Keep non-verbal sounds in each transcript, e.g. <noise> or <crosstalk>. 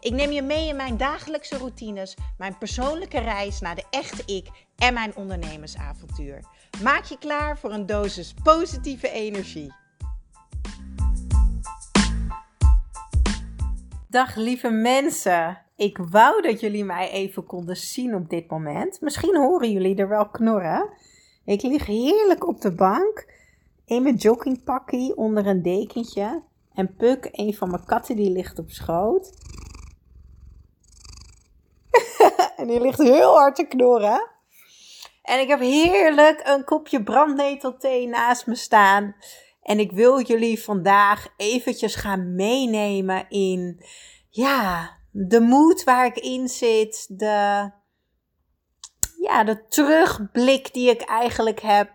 Ik neem je mee in mijn dagelijkse routines, mijn persoonlijke reis naar de echte ik en mijn ondernemersavontuur. Maak je klaar voor een dosis positieve energie. Dag lieve mensen. Ik wou dat jullie mij even konden zien op dit moment. Misschien horen jullie er wel knorren. Ik lig heerlijk op de bank in mijn joggingpakkie onder een dekentje. En Puk, een van mijn katten, die ligt op schoot. En die ligt heel hard te knorren. En ik heb heerlijk een kopje brandnetelthee naast me staan. En ik wil jullie vandaag eventjes gaan meenemen in, ja, de moed waar ik in zit. De, ja, de terugblik die ik eigenlijk heb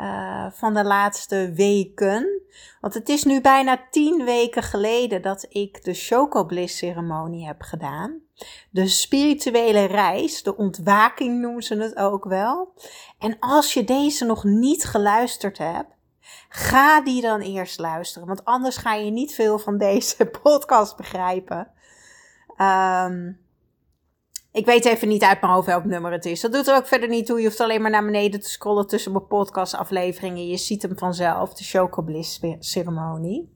uh, van de laatste weken. Want het is nu bijna tien weken geleden dat ik de Chocobliss ceremonie heb gedaan. De spirituele reis, de ontwaking noemen ze het ook wel. En als je deze nog niet geluisterd hebt, ga die dan eerst luisteren. Want anders ga je niet veel van deze <laughs> podcast begrijpen. Um, ik weet even niet uit mijn hoofd welk nummer het is. Dat doet er ook verder niet toe. Je hoeft alleen maar naar beneden te scrollen tussen mijn podcastafleveringen. Je ziet hem vanzelf, de Chocobliss ceremonie.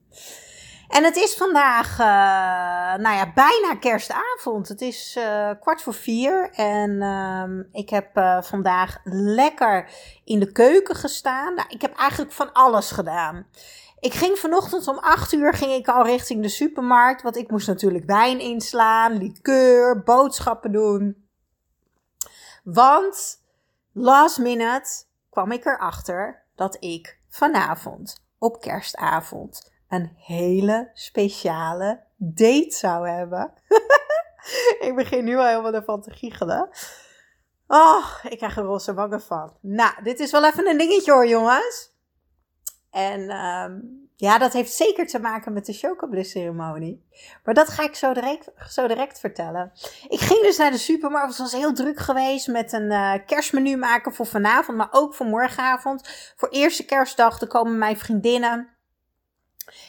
En het is vandaag, uh, nou ja, bijna kerstavond. Het is uh, kwart voor vier en uh, ik heb uh, vandaag lekker in de keuken gestaan. Nou, ik heb eigenlijk van alles gedaan. Ik ging vanochtend om 8 uur ging ik al richting de supermarkt. Want ik moest natuurlijk wijn inslaan, liqueur, boodschappen doen. Want last minute kwam ik erachter dat ik vanavond op kerstavond een hele speciale date zou hebben. <laughs> ik begin nu al helemaal ervan te giechelen. Oh, ik krijg er roze wangen van. Nou, dit is wel even een dingetje hoor, jongens. En um, ja, dat heeft zeker te maken met de chocobliss ceremonie. Maar dat ga ik zo direct, zo direct vertellen. Ik ging dus naar de supermarkt. Het was heel druk geweest met een uh, kerstmenu maken voor vanavond, maar ook voor morgenavond. Voor eerste kerstdag, er komen mijn vriendinnen.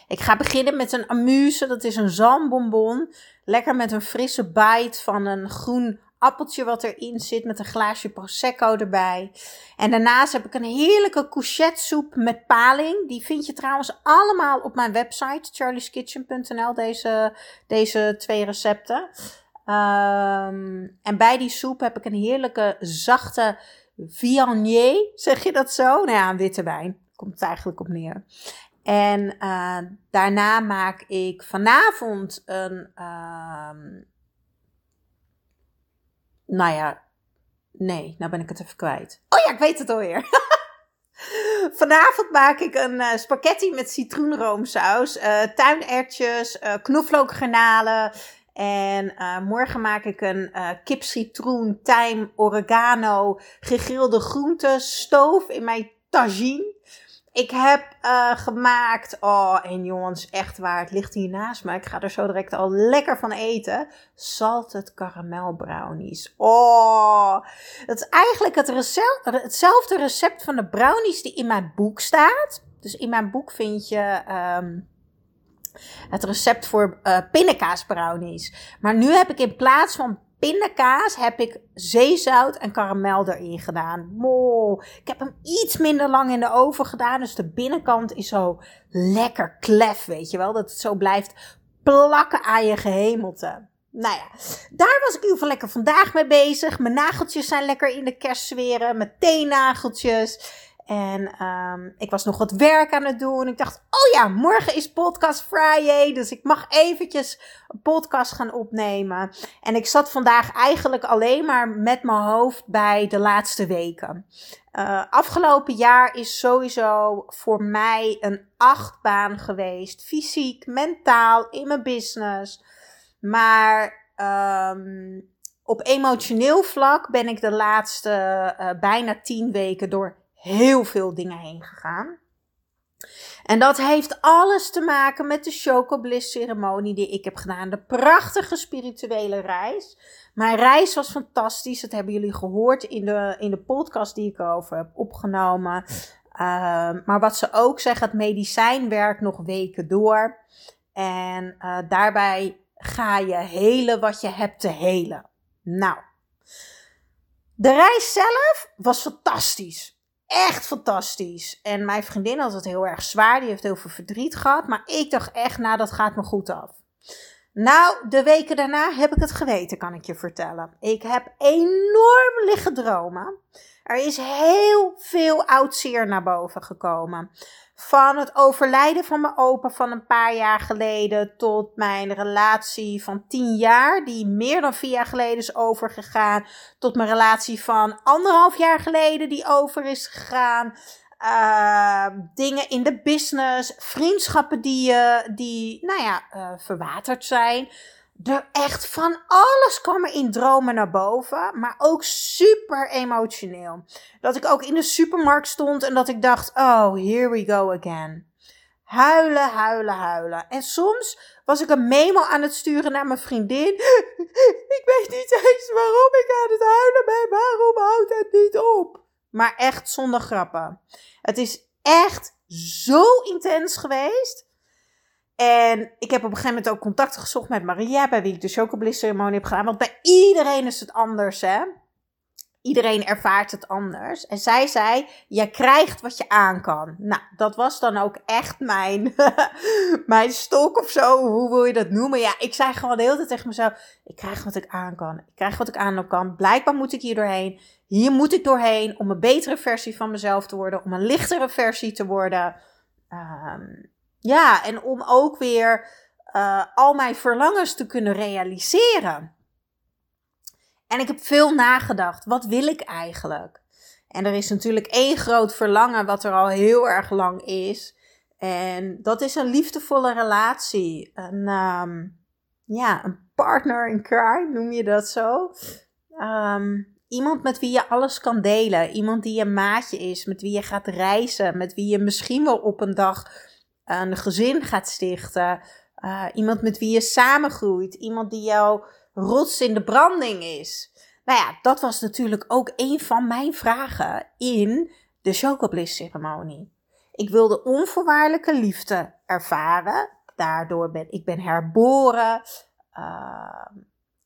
Ik ga beginnen met een amuse. Dat is een zalmbonbon. Lekker met een frisse bite van een groen appeltje wat erin zit met een glaasje prosecco erbij. En daarnaast heb ik een heerlijke courgette met paling. Die vind je trouwens allemaal op mijn website charlieskitchen.nl deze, deze twee recepten. Um, en bij die soep heb ik een heerlijke zachte viognier, zeg je dat zo? Nou ja, een witte wijn. Komt het eigenlijk op neer. En uh, daarna maak ik vanavond een uh, nou ja, nee, nou ben ik het even kwijt. Oh ja, ik weet het alweer. <laughs> Vanavond maak ik een uh, spaghetti met citroenroomsaus, uh, tuinertjes, uh, knoflookgranalen. En morgen maak ik een kip, citroen, tijm, oregano, gegrilde groenten, stoof in mijn tagine. Ik heb uh, gemaakt. Oh, en jongens, echt waar. Het ligt hier naast me. Ik ga er zo direct al lekker van eten. Salted caramel brownies. Oh, dat is eigenlijk het recept, hetzelfde recept van de brownies die in mijn boek staat. Dus in mijn boek vind je. Um, het recept voor uh, pindakaas brownies. Maar nu heb ik in plaats van pindakaas heb ik zeezout en karamel erin gedaan. Wow. Ik heb hem iets minder lang in de oven gedaan. Dus de binnenkant is zo lekker klef, weet je wel. Dat het zo blijft plakken aan je gehemelte. Nou ja, daar was ik in ieder geval lekker vandaag mee bezig. Mijn nageltjes zijn lekker in de kerstsferen. Mijn teennageltjes. En um, ik was nog wat werk aan het doen. Ik dacht, oh ja, morgen is Podcast Friday. Dus ik mag eventjes een podcast gaan opnemen. En ik zat vandaag eigenlijk alleen maar met mijn hoofd bij de laatste weken. Uh, afgelopen jaar is sowieso voor mij een achtbaan geweest. Fysiek, mentaal, in mijn business. Maar um, op emotioneel vlak ben ik de laatste uh, bijna tien weken door heel veel dingen heen gegaan. En dat heeft alles te maken met de Chocobliss ceremonie die ik heb gedaan. De prachtige spirituele reis. Mijn reis was fantastisch. Dat hebben jullie gehoord in de, in de podcast die ik erover heb opgenomen. Uh, maar wat ze ook zeggen, het medicijn werkt nog weken door. En uh, daarbij ga je helen wat je hebt te helen. Nou, de reis zelf was fantastisch. Echt fantastisch. En mijn vriendin had het heel erg zwaar. Die heeft heel veel verdriet gehad. Maar ik dacht echt, nou, dat gaat me goed af. Nou, de weken daarna heb ik het geweten, kan ik je vertellen. Ik heb enorm liggen dromen. Er is heel veel oud zeer naar boven gekomen. Van het overlijden van mijn opa van een paar jaar geleden tot mijn relatie van tien jaar, die meer dan vier jaar geleden is overgegaan, tot mijn relatie van anderhalf jaar geleden die over is gegaan. Uh, dingen in de business, vriendschappen die, uh, die nou ja, uh, verwaterd zijn er echt van alles kwam er in dromen naar boven, maar ook super emotioneel. Dat ik ook in de supermarkt stond en dat ik dacht, oh, here we go again. Huilen, huilen, huilen. En soms was ik een memo aan het sturen naar mijn vriendin. <laughs> ik weet niet eens waarom ik aan het huilen ben. Waarom houdt het niet op? Maar echt zonder grappen. Het is echt zo intens geweest. En ik heb op een gegeven moment ook contact gezocht met Maria, bij wie ik de chocobliss ceremonie heb gedaan. Want bij iedereen is het anders, hè. Iedereen ervaart het anders. En zij zei, je krijgt wat je aan kan. Nou, dat was dan ook echt mijn, <laughs> mijn stok of zo. Hoe wil je dat noemen? Ja, ik zei gewoon de hele tijd tegen mezelf, ik krijg wat ik aan kan. Ik krijg wat ik aan kan. Blijkbaar moet ik hier doorheen. Hier moet ik doorheen om een betere versie van mezelf te worden. Om een lichtere versie te worden. Um, ja, en om ook weer uh, al mijn verlangens te kunnen realiseren. En ik heb veel nagedacht. Wat wil ik eigenlijk? En er is natuurlijk één groot verlangen wat er al heel erg lang is. En dat is een liefdevolle relatie. Een, um, ja, een partner in crime, noem je dat zo. Um, iemand met wie je alles kan delen. Iemand die je maatje is, met wie je gaat reizen. Met wie je misschien wel op een dag een gezin gaat stichten. Uh, iemand met wie je samengroeit. Iemand die jouw rots in de branding is. Nou ja, dat was natuurlijk ook een van mijn vragen in de Chocobliss ceremonie. Ik wilde onvoorwaardelijke liefde ervaren. Daardoor ben ik ben herboren. Uh,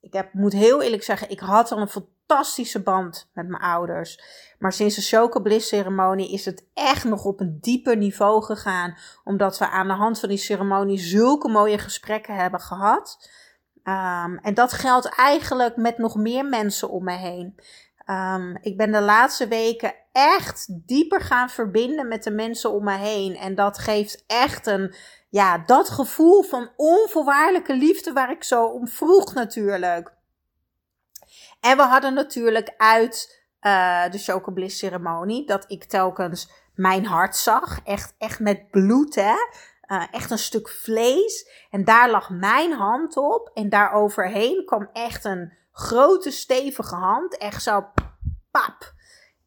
ik heb, moet heel eerlijk zeggen, ik had al een fantastische band met mijn ouders. Maar sinds de Chocobliss ceremonie is het echt nog op een dieper niveau gegaan. Omdat we aan de hand van die ceremonie zulke mooie gesprekken hebben gehad. Um, en dat geldt eigenlijk met nog meer mensen om me heen. Um, ik ben de laatste weken echt dieper gaan verbinden met de mensen om me heen. En dat geeft echt een, ja, dat gevoel van onvoorwaardelijke liefde waar ik zo om vroeg natuurlijk. En we hadden natuurlijk uit uh, de Chocobliss ceremonie dat ik telkens mijn hart zag. Echt, echt met bloed, hè. Uh, echt een stuk vlees. En daar lag mijn hand op. En daar overheen kwam echt een grote, stevige hand. Echt zo, pap.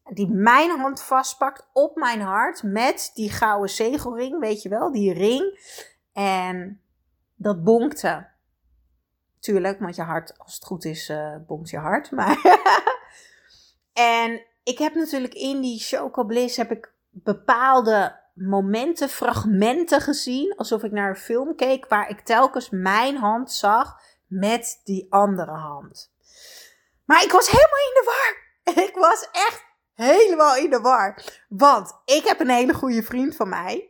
Die mijn hand vastpakt op mijn hart. Met die gouden zegelring, weet je wel, die ring. En dat bonkte. Tuurlijk, want je hart, als het goed is, uh, bonkt je hart. Maar <laughs> en ik heb natuurlijk in die Chocobliss heb ik bepaalde momenten, fragmenten gezien. Alsof ik naar een film keek waar ik telkens mijn hand zag met die andere hand. Maar ik was helemaal in de war. <laughs> Ik was echt helemaal in de war. Want ik heb een hele goede vriend van mij.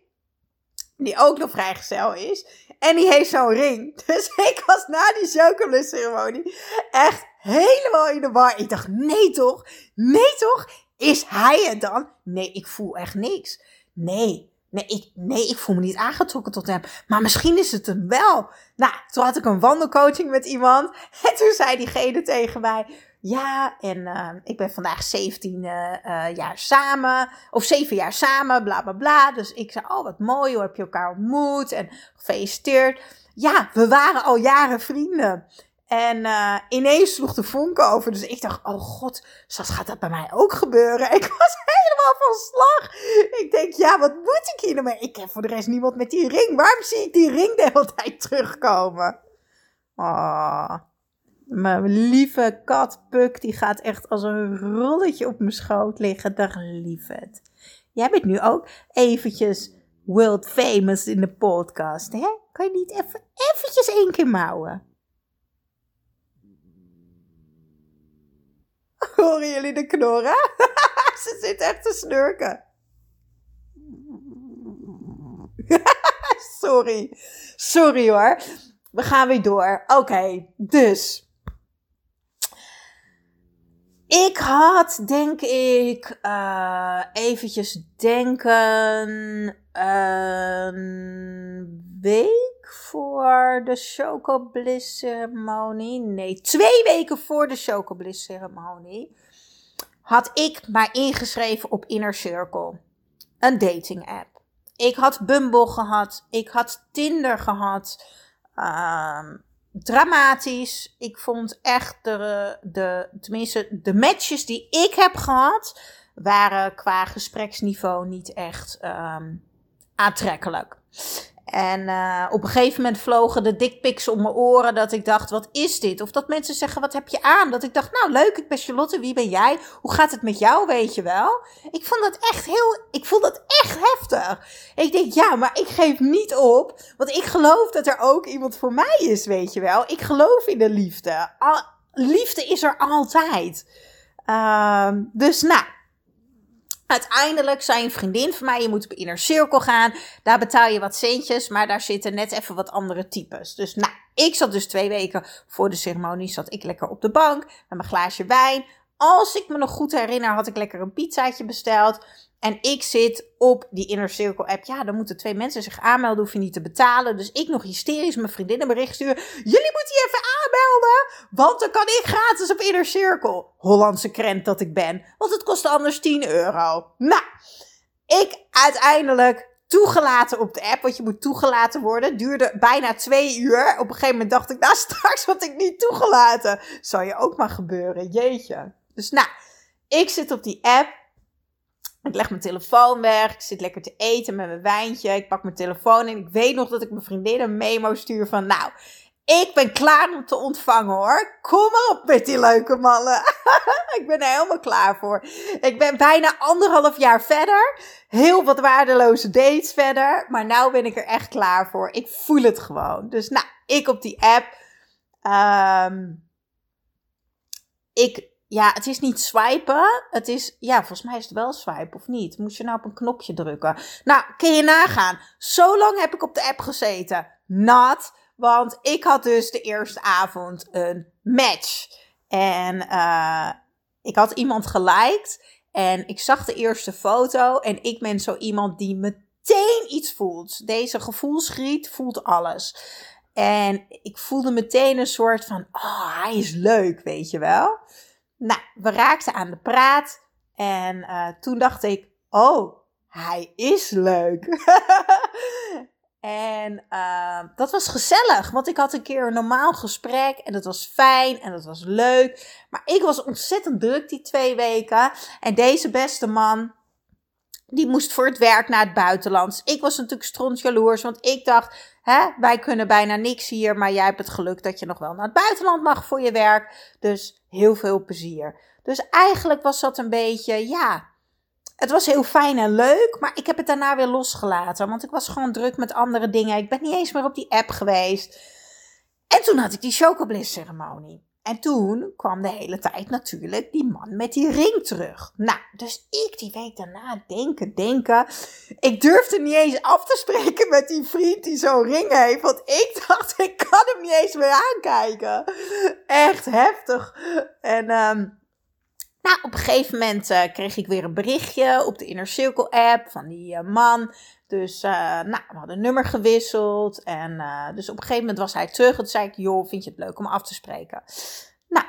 Die ook nog vrijgezel is. En die heeft zo'n ring. <laughs> Dus ik was na die chocolade ceremonie echt helemaal in de war. Ik dacht, nee toch? Nee toch? Is hij het dan? Nee, ik voel echt niks. Nee, nee ik, nee, ik voel me niet aangetrokken tot hem. Maar misschien is het hem wel. Nou, toen had ik een wandelcoaching met iemand. <laughs> En toen zei diegene tegen mij... Ja, en uh, ik ben vandaag 17 uh, uh, jaar samen, of 7 jaar samen, bla bla bla. Dus ik zei, oh wat mooi, hoe heb je elkaar ontmoet en gefeliciteerd. Ja, we waren al jaren vrienden. En uh, ineens sloeg de vonk over. Dus ik dacht, oh god, zoals gaat dat bij mij ook gebeuren? <laughs> Ik was helemaal van slag. Ik denk, ja, wat moet ik hier nou mee? Ik heb voor de rest niemand met die ring. Waarom zie ik die ring de hele tijd terugkomen? Oh, mijn lieve kat Puk, die gaat echt als een rolletje op mijn schoot liggen. Dag lieverd. Jij bent nu ook eventjes world famous in de podcast, hè? Kan je niet even eventjes één keer mouwen? <laughs> Horen jullie de knorren? <laughs> Ze zit echt te snurken. <laughs> Sorry. Sorry hoor. We gaan weer door. Oké, dus. Ik had, denk ik, uh, eventjes denken, een week voor de Chocobliss ceremonie. Nee, twee weken voor de Chocobliss ceremonie. Had ik mij ingeschreven op Inner Circle. Een dating app. Ik had Bumble gehad. Ik had Tinder gehad. Uh, dramatisch. Ik vond echt de, de, tenminste, de matches die ik heb gehad, waren qua gespreksniveau niet echt um, aantrekkelijk. En uh, op een gegeven moment vlogen de dickpics om mijn oren dat ik dacht, wat is dit? Of dat mensen zeggen, wat heb je aan? Dat ik dacht, nou leuk, ik ben Charlotte, wie ben jij? Hoe gaat het met jou, weet je wel? Ik vond dat echt heel, ik vond dat echt heftig. Ik denk, ja, maar ik geef niet op, want ik geloof dat er ook iemand voor mij is, weet je wel? Ik geloof in de liefde. Liefde is er altijd. Uh, dus nou, Uiteindelijk zei een vriendin van mij, je moet op Inner Circle gaan. Daar betaal je wat centjes, maar daar zitten net even wat andere types. Dus nou, ik zat dus twee weken voor de ceremonie, zat ik lekker op de bank met mijn glaasje wijn. Als ik me nog goed herinner, had ik lekker een pizzaatje besteld. En ik zit op die Inner Circle app. Ja, dan moeten twee mensen zich aanmelden, hoef je niet te betalen. Dus ik nog hysterisch mijn vriendin een bericht sturen. Jullie moeten je even aanmelden, want dan kan ik gratis op Inner Circle. Hollandse krent dat ik ben, want het kostte anders 10 euro. Nou, ik uiteindelijk toegelaten op de app, want je moet toegelaten worden. Duurde bijna twee uur. Op een gegeven moment dacht ik, nou <laughs> straks word ik niet toegelaten. Zou je ook maar gebeuren, jeetje. Dus nou, ik zit op die app. Ik leg mijn telefoon weg. Ik zit lekker te eten met mijn wijntje. Ik pak mijn telefoon en ik weet nog dat ik mijn vriendin een memo stuur van... Nou, ik ben klaar om te ontvangen hoor. Kom op met die leuke mannen. <laughs> ik ben er helemaal klaar voor. Ik ben bijna anderhalf jaar verder. Heel wat waardeloze dates verder. Maar nou ben ik er echt klaar voor. Ik voel het gewoon. Dus nou, ik op die app. Um, ik ja, het is niet swipen. Het is, ja, volgens mij is het wel swipen of niet. Moest je nou op een knopje drukken? Nou, kun je nagaan. Zo lang heb ik op de app gezeten. Not. Want ik had dus de eerste avond een match. En uh, ik had iemand geliked. En ik zag de eerste foto. En ik ben zo iemand die meteen iets voelt. Deze gevoelsgriet voelt alles. En ik voelde meteen een soort van: oh, hij is leuk, weet je wel. Nou, we raakten aan de praat. En uh, toen dacht ik, oh, hij is leuk. <laughs> en uh, dat was gezellig, want ik had een keer een normaal gesprek en dat was fijn en dat was leuk. Maar ik was ontzettend druk die twee weken. En deze beste man, die moest voor het werk naar het buitenland. Ik was natuurlijk strontjaloers, want ik dacht, hè, wij kunnen bijna niks hier, maar jij hebt het geluk dat je nog wel naar het buitenland mag voor je werk. Dus heel veel plezier. Dus eigenlijk was dat een beetje, ja, het was heel fijn en leuk, maar ik heb het daarna weer losgelaten, want ik was gewoon druk met andere dingen. Ik ben niet eens meer op die app geweest. En toen had ik die chocobliss ceremonie. En toen kwam de hele tijd natuurlijk die man met die ring terug. Nou, dus ik die week daarna denken, denken. Ik durfde niet eens af te spreken met die vriend die zo'n ring heeft. Want ik <laughs> dacht, ik kan hem niet eens meer aankijken. Echt heftig. En um, nou, op een gegeven moment uh, kreeg ik weer een berichtje op de Inner Circle app van die uh, man. Dus uh, nou, we hadden een nummer gewisseld. En dus op een gegeven moment was hij terug. En zei ik, joh, vind je het leuk om af te spreken? Nou,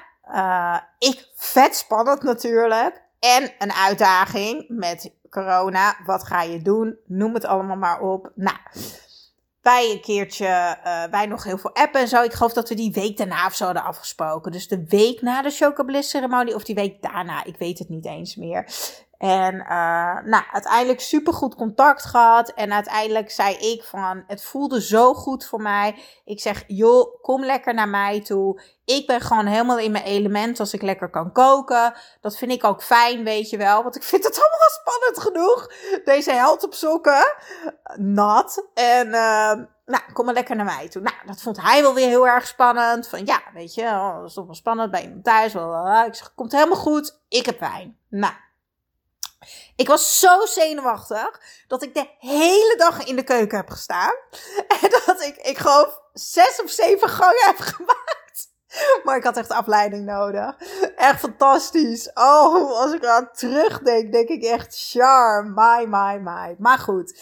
ik vet spannend natuurlijk. En een uitdaging met corona. Wat ga je doen? Noem het allemaal maar op. Nou, wij een keertje, uh, wij nog heel veel appen en zo. Ik geloof dat we die week daarna of zo hadden afgesproken. Dus de week na de Chocobliss ceremonie of die week daarna, ik weet het niet eens meer. En uh, nou, uiteindelijk super goed contact gehad. En uiteindelijk zei ik van, het voelde zo goed voor mij. Ik zeg, joh, kom lekker naar mij toe. Ik ben gewoon helemaal in mijn element als ik lekker kan koken. Dat vind ik ook fijn, weet je wel. Want ik vind het <laughs> allemaal spannend genoeg. Deze held op sokken. Nat. En uh, nou, kom maar lekker naar mij toe. Nou, dat vond hij wel weer heel erg spannend. Van ja, weet je, oh, dat is toch wel spannend bij iemand thuis. Ik zeg, komt helemaal goed. Ik heb wijn. Nou. Ik was zo zenuwachtig dat ik de hele dag in de keuken heb gestaan. <laughs> En dat ik, ik geloof, zes of zeven gangen heb gemaakt. <laughs> Maar ik had echt afleiding nodig. Echt fantastisch. Oh, als ik aan terugdenk, denk ik echt, char, my, my, my. Maar goed,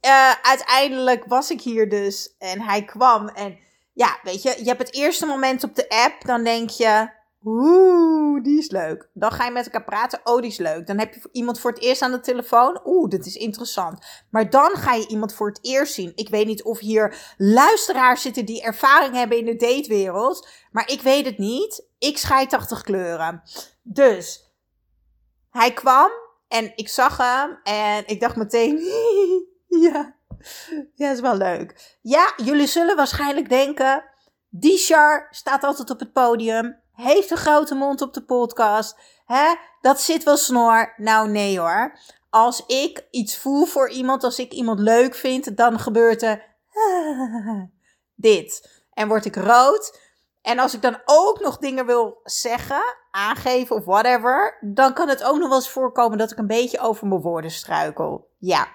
uh, uiteindelijk was ik hier dus en hij kwam. En ja, weet je, je hebt het eerste moment op de app, dan denk je, Oeh, die is leuk. Dan ga je met elkaar praten. Oh, die is leuk. Dan heb je iemand voor het eerst aan de telefoon. Oeh, dat is interessant. Maar dan ga je iemand voor het eerst zien. Ik weet niet of hier luisteraars zitten die ervaring hebben in de datewereld. Maar ik weet het niet. Ik schijt 80 kleuren. Dus, hij kwam en ik zag hem en ik dacht meteen, <laughs> ja, ja, is wel leuk. Ja, jullie zullen waarschijnlijk denken, die Char staat altijd op het podium heeft een grote mond op de podcast. Hè? Dat zit wel snor. Nou, nee hoor. Als ik iets voel voor iemand, als ik iemand leuk vind, dan gebeurt er <laughs> dit. En word ik rood. En als ik dan ook nog dingen wil zeggen, aangeven of whatever, dan kan het ook nog wel eens voorkomen dat ik een beetje over mijn woorden struikel. Ja.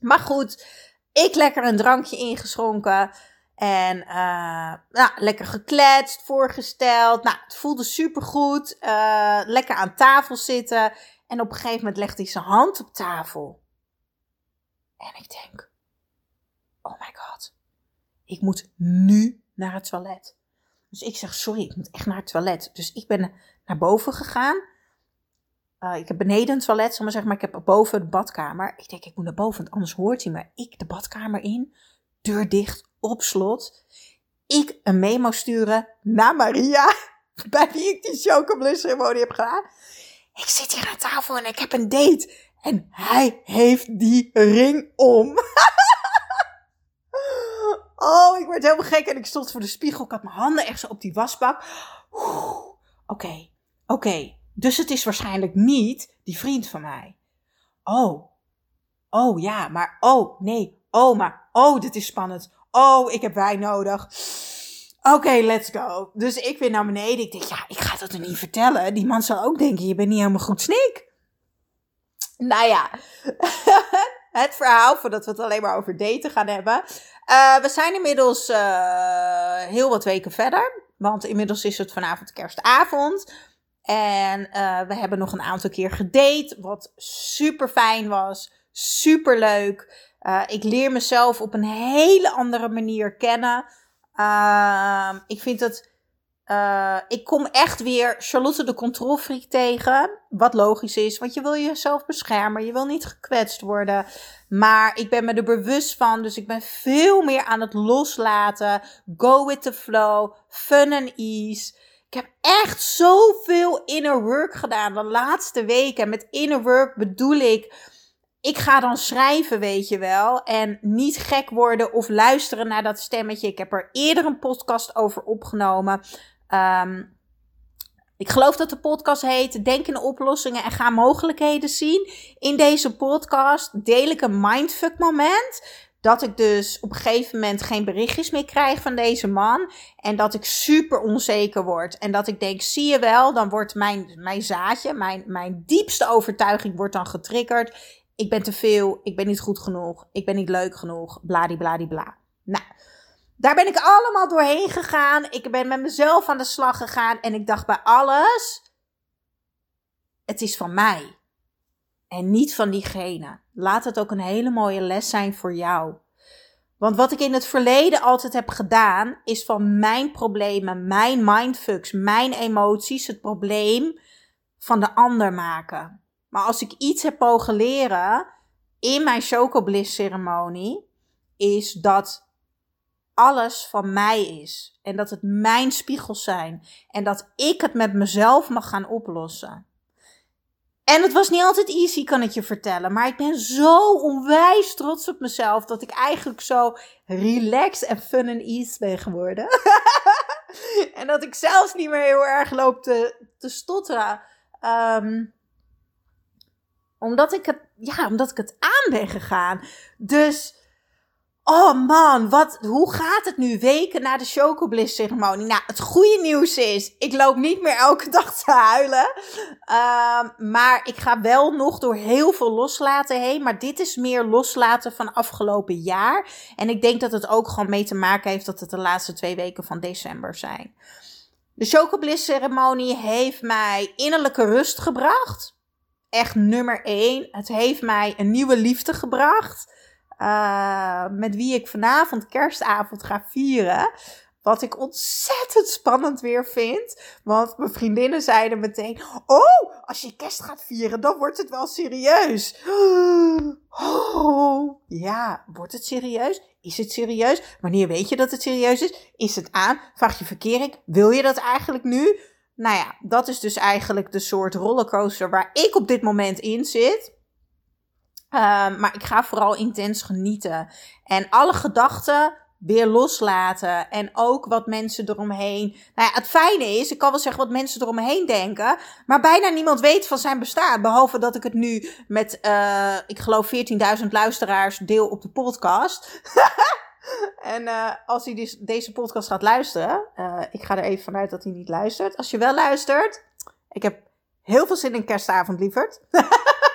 Maar goed, ik lekker een drankje ingeschonken. En uh, nou, lekker gekletst, voorgesteld. Nou, het voelde supergoed. Uh, lekker aan tafel zitten. En op een gegeven moment legde hij zijn hand op tafel. En ik denk, oh my god, ik moet nu naar het toilet. Dus ik zeg, sorry, ik moet echt naar het toilet. Dus ik ben naar boven gegaan. Uh, ik heb beneden een toilet, zal maar zeggen, maar ik heb boven de badkamer. Ik denk, ik moet naar boven, anders hoort hij me. Ik de badkamer in, deur dicht, op slot. Ik een memo sturen naar Maria, <laughs> bij wie ik die chocobliss ceremonie heb gedaan. Ik zit hier aan tafel en ik heb een date. En hij heeft die ring om. <laughs> oh, ik werd helemaal gek en ik stond voor de spiegel. Ik had mijn handen echt zo op die wasbak. Oké, oké. Dus het is waarschijnlijk niet die vriend van mij. Oh, oh ja, maar oh nee, oh maar oh, dit is spannend. Oh, ik heb wijn nodig. Oké, let's go. Dus ik weer naar beneden. Ik denk, ja, ik ga dat er niet vertellen. Die man zal ook denken, je bent niet helemaal goed snik. Nou ja, <laughs> het verhaal, voordat we het alleen maar over daten gaan hebben. Uh, we zijn inmiddels uh, heel wat weken verder. Want inmiddels is het vanavond kerstavond. En uh, we hebben nog een aantal keer gedate. Wat super fijn was. Super leuk. Uh, ik leer mezelf op een hele andere manier kennen. Uh, ik vind het. Uh, ik kom echt weer Charlotte de controlfreak tegen. Wat logisch is, want je wil jezelf beschermen. Je wil niet gekwetst worden. Maar ik ben me er bewust van. Dus ik ben veel meer aan het loslaten. Go with the flow. Fun and ease. Ik heb echt zoveel inner work gedaan de laatste weken. Met inner work bedoel ik ik ga dan schrijven, weet je wel. En niet gek worden of luisteren naar dat stemmetje. Ik heb er eerder een podcast over opgenomen. Um, ik geloof dat de podcast heet Denk in oplossingen en ga mogelijkheden zien. In deze podcast deel ik een mindfuck moment. Dat ik dus op een gegeven moment geen berichtjes meer krijg van deze man. En dat ik super onzeker word. En dat ik denk, zie je wel, dan wordt mijn, mijn zaadje, mijn, mijn diepste overtuiging wordt dan getriggerd ik ben te veel, ik ben niet goed genoeg, ik ben niet leuk genoeg, bladibladibla. Nou, daar ben ik allemaal doorheen gegaan. Ik ben met mezelf aan de slag gegaan en ik dacht bij alles, het is van mij en niet van diegene. Laat het ook een hele mooie les zijn voor jou. Want wat ik in het verleden altijd heb gedaan, is van mijn problemen, mijn mindfucks, mijn emoties, het probleem van de ander maken. Maar als ik iets heb mogen leren in mijn chocobliss ceremonie, is dat alles van mij is. En dat het mijn spiegels zijn. En dat ik het met mezelf mag gaan oplossen. En het was niet altijd easy, kan ik je vertellen. Maar ik ben zo onwijs trots op mezelf dat ik eigenlijk zo relaxed en fun en ease ben geworden. <laughs> en dat ik zelfs niet meer heel erg loop te, te stotteren. Ehm, omdat ik het, ja, omdat ik het aan ben gegaan. Dus Oh man, wat, hoe gaat het nu weken na de Chocobliss ceremonie? Nou, het goede nieuws is, ik loop niet meer elke <laughs> dag te huilen. Uh, maar ik ga wel nog door heel veel loslaten heen. Maar dit is meer loslaten van afgelopen jaar. En ik denk dat het ook gewoon mee te maken heeft dat het de laatste twee weken van december zijn. De Chocobliss ceremonie heeft mij innerlijke rust gebracht. Echt nummer één. Het heeft mij een nieuwe liefde gebracht. Uh, met wie ik vanavond kerstavond ga vieren. Wat ik ontzettend spannend weer vind. Want mijn vriendinnen zeiden meteen: Oh, als je kerst gaat vieren, dan wordt het wel serieus. Oh, ja, wordt het serieus? Is het serieus? Wanneer weet je dat het serieus is? Is het aan? Vraag je verkering? Wil je dat eigenlijk nu? Nou ja, dat is dus eigenlijk de soort rollercoaster waar ik op dit moment in zit. Um, maar ik ga vooral intens genieten. En alle gedachten weer loslaten. En ook wat mensen eromheen. Nou ja, het fijne is, ik kan wel zeggen wat mensen eromheen denken. Maar bijna niemand weet van zijn bestaan. Behalve dat ik het nu met, uh, ik geloof, 14.000 luisteraars deel op de podcast. <laughs> <laughs> en uh, als hij dus deze podcast gaat luisteren. Uh, ik ga er even vanuit dat hij niet luistert. Als je wel luistert. Ik heb heel veel zin in kerstavond, lieverd.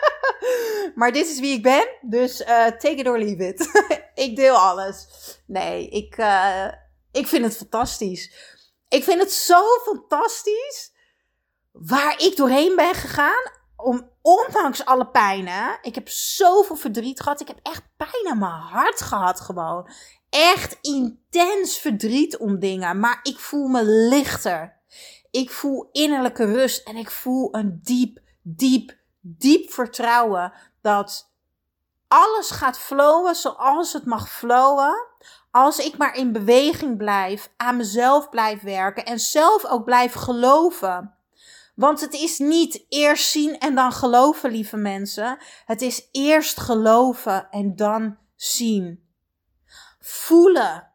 <laughs> maar dit is wie ik ben. Dus uh, take it or leave it. <laughs> ik deel alles. Nee, ik, ik vind het fantastisch. Ik vind het zo fantastisch waar ik doorheen ben gegaan. Om, ondanks alle pijnen. Ik heb zoveel verdriet gehad. Ik heb echt pijn aan mijn hart gehad gewoon. Echt intens verdriet om dingen. Maar ik voel me lichter. Ik voel innerlijke rust. En ik voel een diep, diep, diep vertrouwen dat alles gaat flowen zoals het mag flowen. Als ik maar in beweging blijf, aan mezelf blijf werken en zelf ook blijf geloven. Want het is niet eerst zien en dan geloven, lieve mensen. Het is eerst geloven en dan zien. Voelen.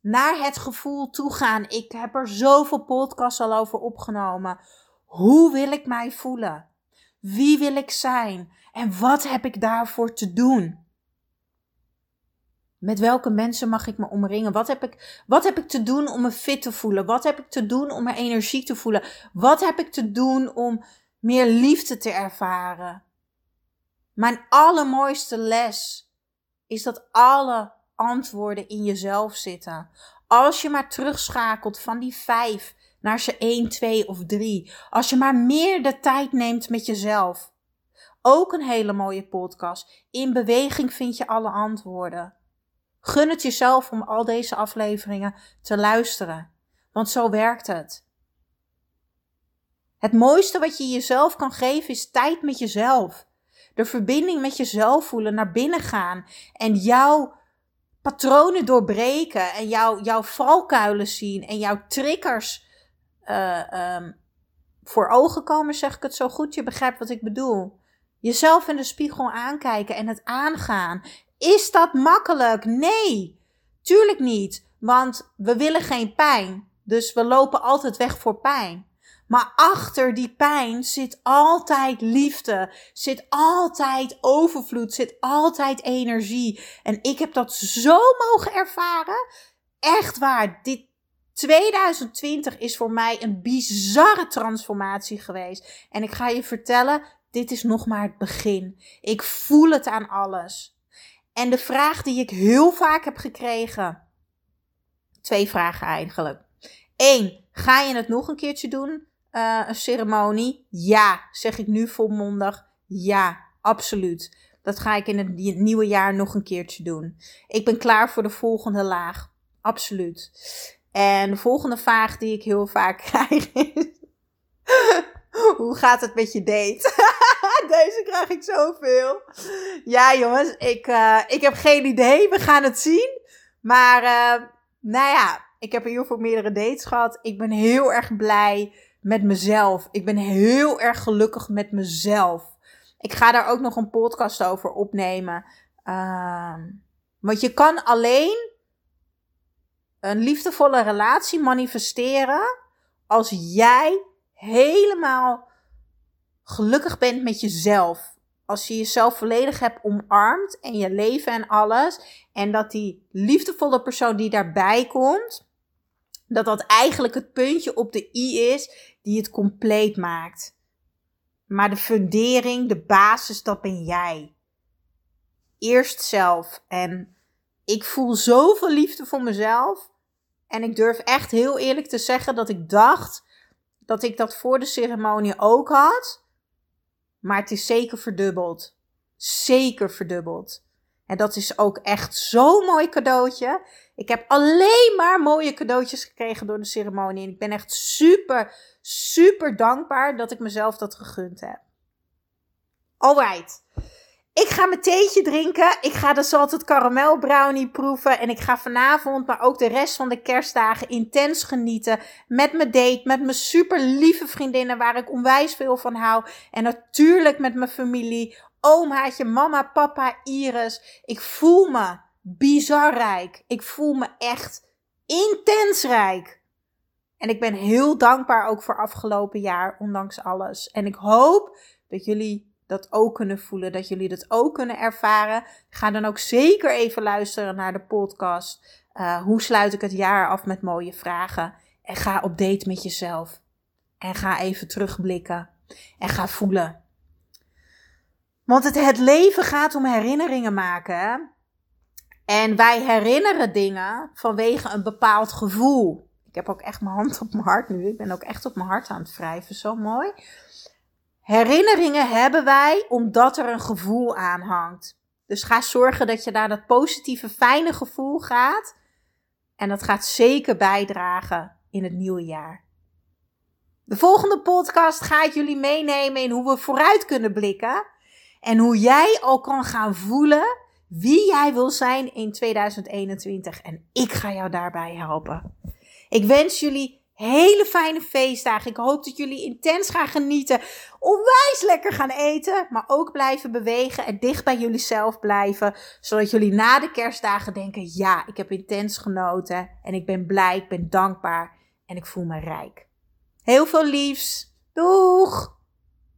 Naar het gevoel toe gaan. Ik heb er zoveel podcasts al over opgenomen. Hoe wil ik mij voelen? Wie wil ik zijn? En wat heb ik daarvoor te doen? Met welke mensen mag ik me omringen? Wat heb ik, wat heb ik te doen om me fit te voelen? Wat heb ik te doen om mijn energie te voelen? Wat heb ik te doen om meer liefde te ervaren? Mijn allermooiste les is dat alle antwoorden in jezelf zitten. Als je maar terugschakelt van die vijf naar ze 1, 2 of 3. Als je maar meer de tijd neemt met jezelf. Ook een hele mooie podcast. In beweging vind je alle antwoorden. Gun het jezelf om al deze afleveringen te luisteren. Want zo werkt het. Het mooiste wat je jezelf kan geven is tijd met jezelf. De verbinding met jezelf voelen, naar binnen gaan en jouw patronen doorbreken en jouw, jouw valkuilen zien en jouw triggers uh, voor ogen komen, zeg ik het zo goed. Je begrijpt wat ik bedoel. Jezelf in de spiegel aankijken en het aangaan. Is dat makkelijk? Nee, tuurlijk niet. Want we willen geen pijn. Dus we lopen altijd weg voor pijn. Maar achter die pijn zit altijd liefde, zit altijd overvloed, zit altijd energie. En ik heb dat zo mogen ervaren. Echt waar. Dit, 2020 is voor mij een bizarre transformatie geweest. En ik ga je vertellen, dit is nog maar het begin. Ik voel het aan alles. En de vraag die ik heel vaak heb gekregen. Twee vragen eigenlijk. Eén, ga je het nog een keertje doen? Uh, een ceremonie? Ja, zeg ik nu volmondig. Ja, absoluut. Dat ga ik in het nieuwe jaar nog een keertje doen. Ik ben klaar voor de volgende laag. Absoluut. En de volgende vraag die ik heel vaak <laughs> krijg is: <laughs> Hoe gaat het met je date? <laughs> deze krijg ik zoveel. Ja, jongens, ik, uh, ik heb geen idee. We gaan het zien. Maar, uh, nou ja, ik heb heel veel meerdere dates gehad. Ik ben heel erg blij met mezelf. Ik ben heel erg gelukkig met mezelf. Ik ga daar ook nog een podcast over opnemen. Uh, want je kan alleen een liefdevolle relatie manifesteren als jij helemaal gelukkig bent met jezelf. Als je jezelf volledig hebt omarmd en je leven en alles. En dat die liefdevolle persoon die daarbij komt, dat dat eigenlijk het puntje op de i is die het compleet maakt. Maar de fundering, de basis, dat ben jij. Eerst zelf. En ik voel zoveel liefde voor mezelf. En ik durf echt heel eerlijk te zeggen dat ik dacht dat ik dat voor de ceremonie ook had. Maar het is zeker verdubbeld. Zeker verdubbeld. En dat is ook echt zo'n mooi cadeautje. Ik heb alleen maar mooie cadeautjes gekregen door de ceremonie. En ik ben echt super, super dankbaar dat ik mezelf dat gegund heb. Alright. Ik ga mijn theetje drinken. Ik ga de salted caramel brownie proeven. En ik ga vanavond, maar ook de rest van de kerstdagen intens genieten. Met mijn date, met mijn super lieve vriendinnen waar ik onwijs veel van hou. En natuurlijk met mijn familie. Omaatje, mama, papa, Iris. Ik voel me bizar rijk. Ik voel me echt intens rijk. En ik ben heel dankbaar ook voor afgelopen jaar, ondanks alles. En ik hoop dat jullie dat ook kunnen voelen, dat jullie dat ook kunnen ervaren. Ga dan ook zeker even luisteren naar de podcast. Uh, hoe sluit ik het jaar af met mooie vragen? En ga op date met jezelf. En ga even terugblikken. En ga voelen. Want het, het leven gaat om herinneringen maken. En wij herinneren dingen vanwege een bepaald gevoel. Ik heb ook echt mijn hand op mijn hart nu. Ik ben ook echt op mijn hart aan het wrijven. Zo mooi. Herinneringen hebben wij omdat er een gevoel aan hangt. Dus ga zorgen dat je naar dat positieve, fijne gevoel gaat. En dat gaat zeker bijdragen in het nieuwe jaar. De volgende podcast ga ik jullie meenemen in hoe we vooruit kunnen blikken. En hoe jij al kan gaan voelen wie jij wil zijn in 2021. En ik ga jou daarbij helpen. Ik wens jullie hele fijne feestdagen. Ik hoop dat jullie intens gaan genieten. Onwijs lekker gaan eten. Maar ook blijven bewegen en dicht bij jullie zelf blijven. Zodat jullie na de kerstdagen denken: ja, ik heb intens genoten. En ik ben blij, ik ben dankbaar. En ik voel me rijk. Heel veel liefs. Doeg!